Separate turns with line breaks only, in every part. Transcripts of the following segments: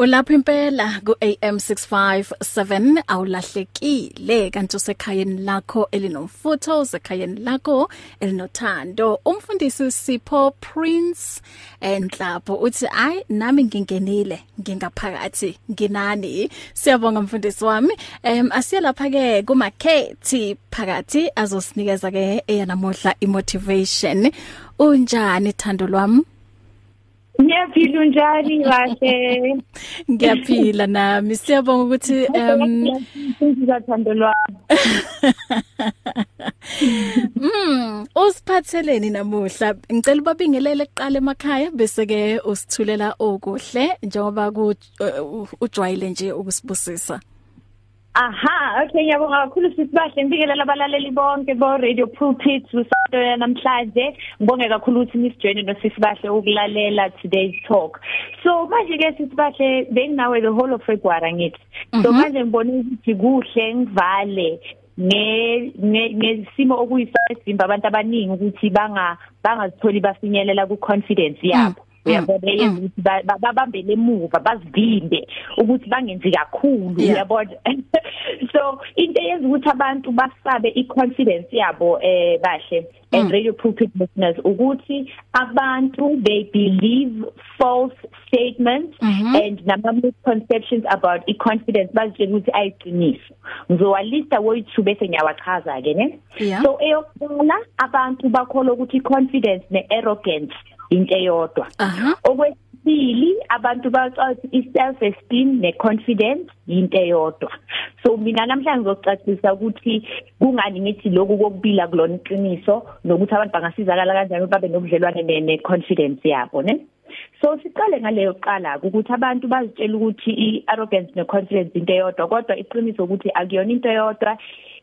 Ulapha impela ku AM 657 awulahlekile kanti usekhayeni lakho elinomfutho usekhayeni lakho elinothando. Umfundisi Sipho Prince enhlapho uthi ay nami ngingenile ngingaphakathi nginani. Siyabonga mfundisi wami. Em asiya lapha ke kumakhethi phakathi azosinikeza ke eyanamuhla imotivation. Unjani thando lwami?
Ngiyaphila unjani kahle?
Ngiyaphila nami. Siyabonga ukuthi em
ngizathando lwami.
Mm, usiphatheleni namuhla. Ngicela ubabingelele eqala emakhaya bese ke usithulela okuhle njengoba ku ujwayele nje ukusibusisa.
Aha, okay ngiyabonga kakhulu sisibahle ngibikelela abalaleli bonke bo Radio Pulpit usonto namhlanje. Ngibonge kakhulu ukuthi nisijoine nosisibahle ukulalela today's talk. So manje ke sisibahle benginawe the whole of February ngithi. So manje ngibona ukuthi kuhle ngivale ne ngesimo okuyisesimba abantu abaningi ukuthi banga bangazitholi bafinyelela ku confidence yabo. Uyabona yenza ukuthi babambele emuva bazivimbe ukuthi bangenzi kakhulu uyabona? So into eyenza ukuthi abantu basabe i-confidence yabo eh bahle and radio pulpit listeners ukuthi abantu they believe false statements mm -hmm. and nama misconceptions about i-confidence bazitshela ukuthi ayiqiniso. Ngizowalista woyithu bese ngiyawachaza ke ne?
Yeah.
so eyokuqala abantu bakholwa ukuthi i-confidence ne-arrogance into eyodwa. Okwesibili abantu bacathi i-self esteem ne-confidence into eyodwa. So mina namhlanje ngizocacisa ukuthi kungani ngithi lokhu kokubila kulona iqiniso nokuthi abantu bangasizakala kanjani babe nobudlelwane ne-confidence yabo ne? So siqale ngaleyo qala ukuthi abantu bazitshela ukuthi i-arrogance ne-confidence into eyodwa kodwa iqiniso ukuthi akuyona into eyodwa.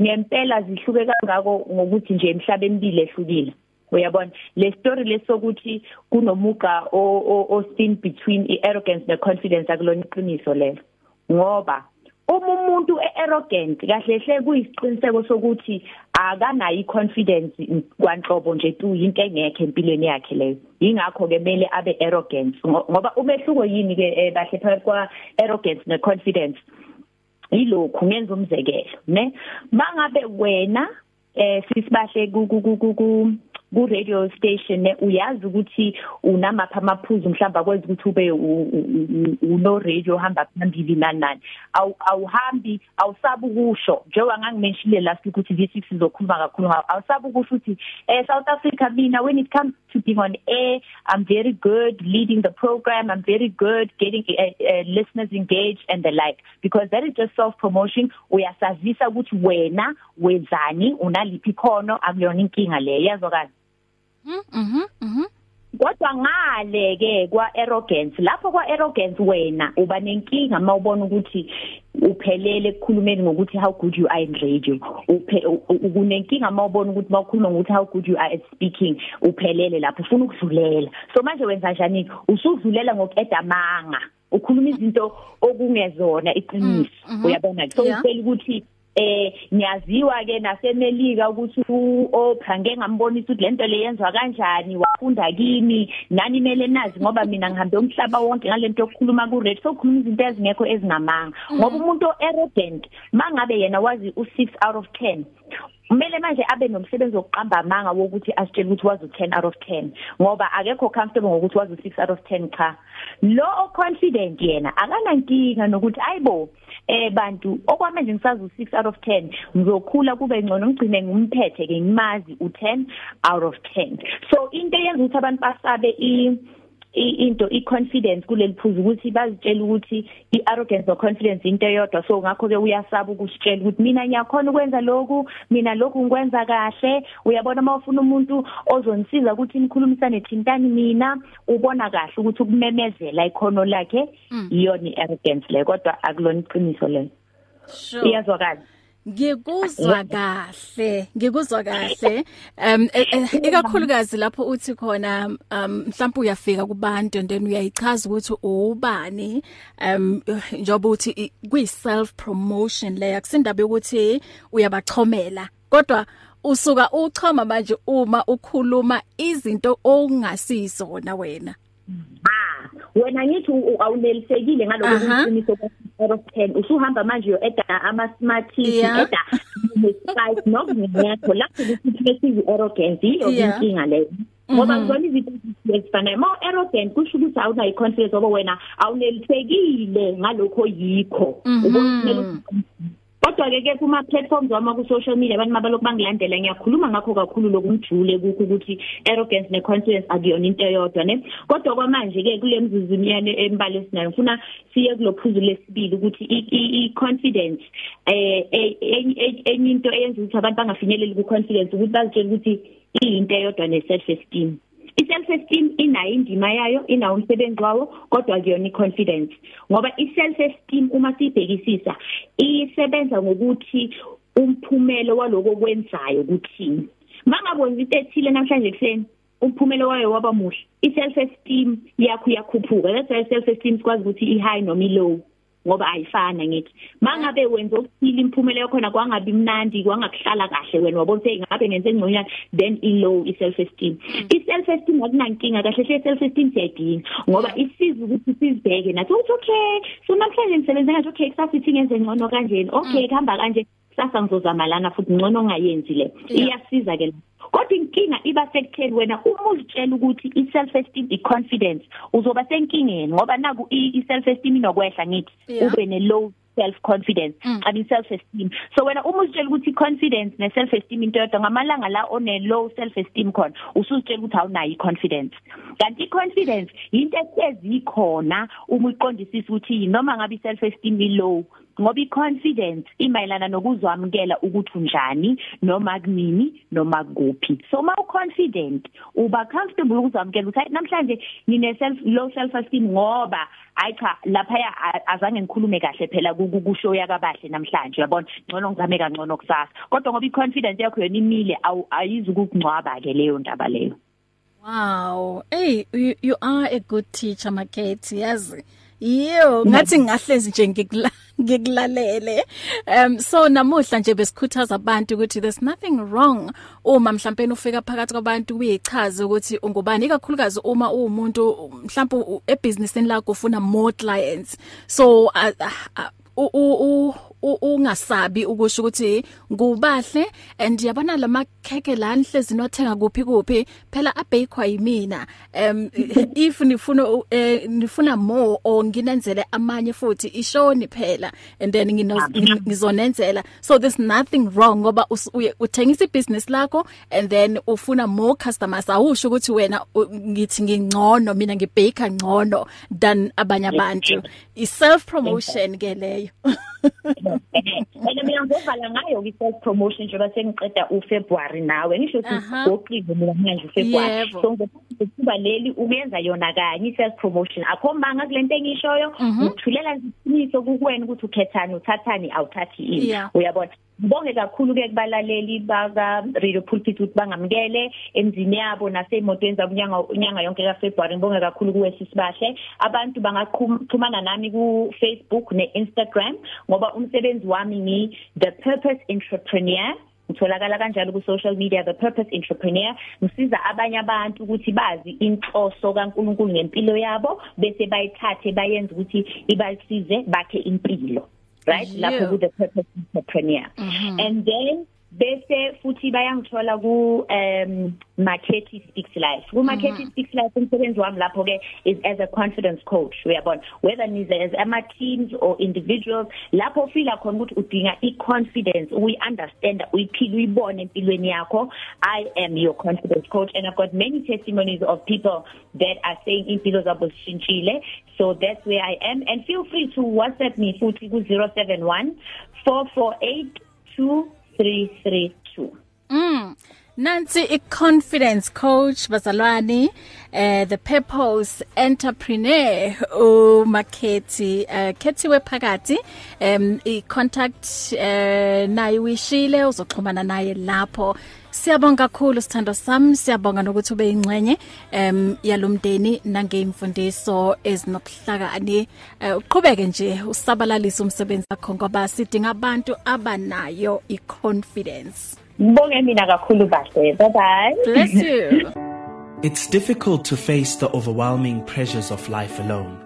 Ngempela zihluke kangako ngokuthi nje emhlabeni emibili ehlukile. Uyabona? Le story lesokuthi kunomuga osin between iarrogance neconfidence akulona iqiniso lelo. Ngoba uma umuntu earrogant kahle hle kuyisiqiniseko sokuthi akanayo iconfidence kwanhlobo nje tu into engekho empilweni yakhe leyo. Ingakho ke mele abe arrogant. Ngoba umehluko yini ke bahle phakathi kwa arrogance neconfidence? Ilokhu ngenza umzekelo ne? Mangabe wena eh sisibahle ku ku ku radio station ne uyazi ukuthi unamapha amaphuzu mhlamba kwenza ukuthi ube uno radio hamba phambili nani nani. Awuhambi awusabu kusho njengoba ngangimenshile last week ukuthi V6 sizokhuluma kakhulu ngawo awusabu kusho ukuthi eh South Africa mina when it comes to being on air I'm very good leading the program I'm very good getting uh, uh, listeners engaged and the like. Because that is just self promotion uyasazisa ukuthi wena wenzani unaliphi khono akuyona inkinga le yazokala
Mhm mhm
kodwa ngale ke kwa arrogance lapho kwa arrogance wena uba nenkinga mawubona ukuthi uphelele ekukhulumeni ngokuthi how good you are in radio. Ukunenkinga mawubona ukuthi mawukhuluma ngokuthi how good you are at speaking uphelele lapho ufuna ukudlulela. So manje wenza njani? Usudlulela ngokedamanga ukhuluma izinto okungezona iqiniso. Uyabona? So uphela ukuthi eh ngiyaziwa ke nasemelika ukuthi uOprah ngeke ngambonisa ukuthi lento leyenziwa kanjani wafunda kimi nani mele nazi ngoba mina ngihambe umhlaba wonke ngalento yokukhuluma ku radio so khuluma izinto ezingekho ezinamanga. Ngoba umuntu arrogant mangabe yena wazi u6 out of 10 kumele manje abe nomsebenzi wokuqamba amanga wokuthi asitshele ukuthi wazi u10 out of 10 ngoba akekho comfortable ngokuthi wazi u6 out of 10 cha. Lo confident yena akanankinga nokuthi ayibo eh bantu okwamanje ngisazi u6 out of 10 ngizokhula kube ngcono ngigcine ngimphethe ke ngimazi u10 out of 10 so into eyenza ukuthi abantu basabe i into iconfidence kuleli phuzu ukuthi bazitshela ukuthi iarrogance no confidence into eyodwa. So ngakho ke uyasaba ukusitshela ukuthi mina ngiyakhona ukwenza lokhu mina lokhu ngikwenza kahle. Uyabona mawufuna umuntu ozonisiza ukuthi nikhulumisane thintani mina ubona kahle ukuthi ukumemezela ikhono lakhe iyona iarrogance le kodwa akulona iqiniso lelo
sure.
Iyazwakala.
Ngikuzwa kahle. ngikuzwa kahle. Um ikakhulukazi lapho uthi khona um mhlawumbe uyafika kubantu and then uyayichaza ukuthi ubani um njoba uthi kuyi self promotion leya kusindaba ukuthi uyabachomela. Kodwa usuka uchoma manje uma ukhuluma izinto ongasizona wena.
Ah wena ngithi awunelisekile ngaloko kuqiniso kwa 10 usuhamba manje yo eda ama smart eda nesite nokungekho lapho besizi arrogance iyo inkinga leyo. Ngoba ngizona izinto ezifanayo ma arrogant kusho ukuthi awunayi confidence ngoba wena awunelisekile ngalokho yikho. Ubona Kodwa ke ke kuma platforms wama ku social media abantu mabalokhu bangilandela ngiyakhuluma ngakho kakhulu lokungijule kukho ukuthi arrogance ne confidence akuyona into eyodwa ne? Kodwa kwamanje ke kule mzuzu imiyane embalo sinayo ngifuna siye kulophuzu lesibili ukuthi i confidence eh enye into eyenza ukuthi abantu bangafinyeleli ku confidence ukuthi bazitshela ukuthi iyinto eyodwa ne self esteem i-self esteem inayo indima yayo inawo umsebenzi wawo kodwa kuyona i-confidence. Ngoba i-self esteem uma sibhekisisa isebenza ngokuthi umphumelo waloko kwenzayo kuthini. Mangabonza into ethile namhlanje kuseni umphumelo wayo waba muhle. I-self esteem yakho iyakhuphuka that's why self esteem sikwazi ukuthi i-high noma i-low. Ngoba ayifana ngithi mangabe wenza okuthile imphumela yakhona kwangabi mnandi kwangakuhlala kahle wena wabona ukuthi ngabe ngenze ngconyana then i low i self esteem i self esteem akunankinga kahle hle self esteem siyadinga ngoba isiza ukuthi sizibheke nathi ukuthi okay. So namhlanje ngisebenza ngathi okay kusasa ithi ngenze ngcono kanjeni okay kuhamba kanje kusasa ngizozama lana futhi ngcono ongayenzi le. Iyasiza ke kodwa inkinga iba sekutheni wena uma uzitshela ukuthi i self esteem i confidence uzoba senkingeni ngoba naku i self esteem inokwehla ngithi ube ne low self confidence i mean self esteem so wena uma uzitshela ukuthi confidence ne self esteem into yodwa ngamalanga la one low self esteem khona usuzitshela ukuthi awunayo i confidence kanti i confidence into esezikhona uma uqondisisa ukuthi noma ngabe i self esteem i low ngoba i-confidence imayelana nokuzwamukela ukuthi unjani noma kunini noma kuphi so ma u-confident uba comfortable ukuzwamukela ukuthi namhlanje ngine self low self esteem ngoba hayi cha lapha azange ngikhulume kahle phela kushow yakabahle namhlanje uyabona? Ngcono ngizame kangcono kusasa. Kodwa ngoba i-confidence yakho yona imile ayizi ukungcwaba ke leyo ndaba leyo.
Wow. Hey you, you are a good teacher Makethi yazi. Yebo ngathi ngahlezi nje ngikula ngikulalele. Um so namuhla nje besikhuthaza abantu ukuthi there's nothing wrong uma mhlawumbe ufika phakathi kwabantu uyichaza ukuthi ungubani ikakhulukazi uma uwumuntu mhlawumbe ebusinessini lakho ufuna more clients. So uh, uh, ungasabi ukusho ukuthi ngubahle and yabona lamakheke la nihlezi nothenga kuphi kuphi phela abhekwa yimina. Um if nifuna uh, nifuna more or nginenzele amanye futhi ishoni phela and then ngizonenzela. So there's nothing wrong ngoba uthengisa ibusiness lakho and then ufuna more customers. Awusho ukuthi wena ngithi ngingcono mina ngibheka ngcono than abanye abantu. i self promotion ke leyo.
Mina mina ngizovala ngayo ki self promotion njengoba sengiqeda uFebruary nawe. Ngisho ukuthi goqile mina manje uFebruary. So ngokuba leli ukuyenza yona kanye self promotion. Akho manga kulento engishoyo. Ukuthulela isiniso kuwena ukuthi ukhethani uthathani awuthathi ini. Uyabona? Ngibonge kakhulu ke kubalaleli baka Radio Pulpit ukuthi bangamkele emzini yabo nasemotweni zabo unyanga unyanga yonke kaFebruary. Ngibonge kakhulu kuwesi sibahle. Abantu bangaxhumana nami ku Facebook ne Instagram ngoba umsebenzi wami ni the purpose entrepreneur. Ngitholakala kanjalo ku social media the purpose entrepreneur. Ngisiza abanye abantu ukuthi bazi inhloso kaNkuluNkulu ngempilo yabo bese bayithathe bayenze ukuthi ibasize bakhe impilo. Right? Lapho ku the purpose entrepreneur mm -hmm. and then bese futhi bayangithola ku um Marketing Speaks Life. Ku Marketing Speaks Life umsebenzi wami lapho ke is as a confidence coach uyabona? Whether nize as ama teams or individuals lapho ufila khona ukuthi udinga i confidence uyi understand uyiphila uyibone empilweni yakho. I am your confidence coach and i've got many testimonies of people that are saying impilo zabo zishintshile. So that's where i am. And feel free to whatsapp me futhi ku 071 448 2332
Mm. Nansi i-confidence coach bazalwane eh the purpose entrepreneur uMakethi eh kethiwe phakathi em i contact eh naye wishile uzoxhumana naye lapho. Siyabonga kakhulu sithando sami. Siyabonga nokuthi ube ingcenye em yalomdeni nangeimfundiso ezinokuhlakani uqhubeke nje usabalalisa umsebenzi wakho ngoba sidinga abantu abanayo i confidence
ngibonge mina kakhulu bahle. Bye bye
bless you.
It's difficult to face the overwhelming pressures of life alone.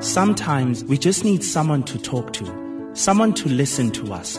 Sometimes we just need someone to talk to, someone to listen to us.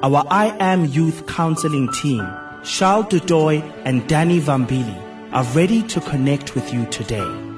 Our I Am Youth Counseling team, Charles Dudoy and Danny Vambili, are ready to connect with you today.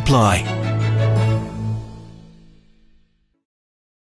apply.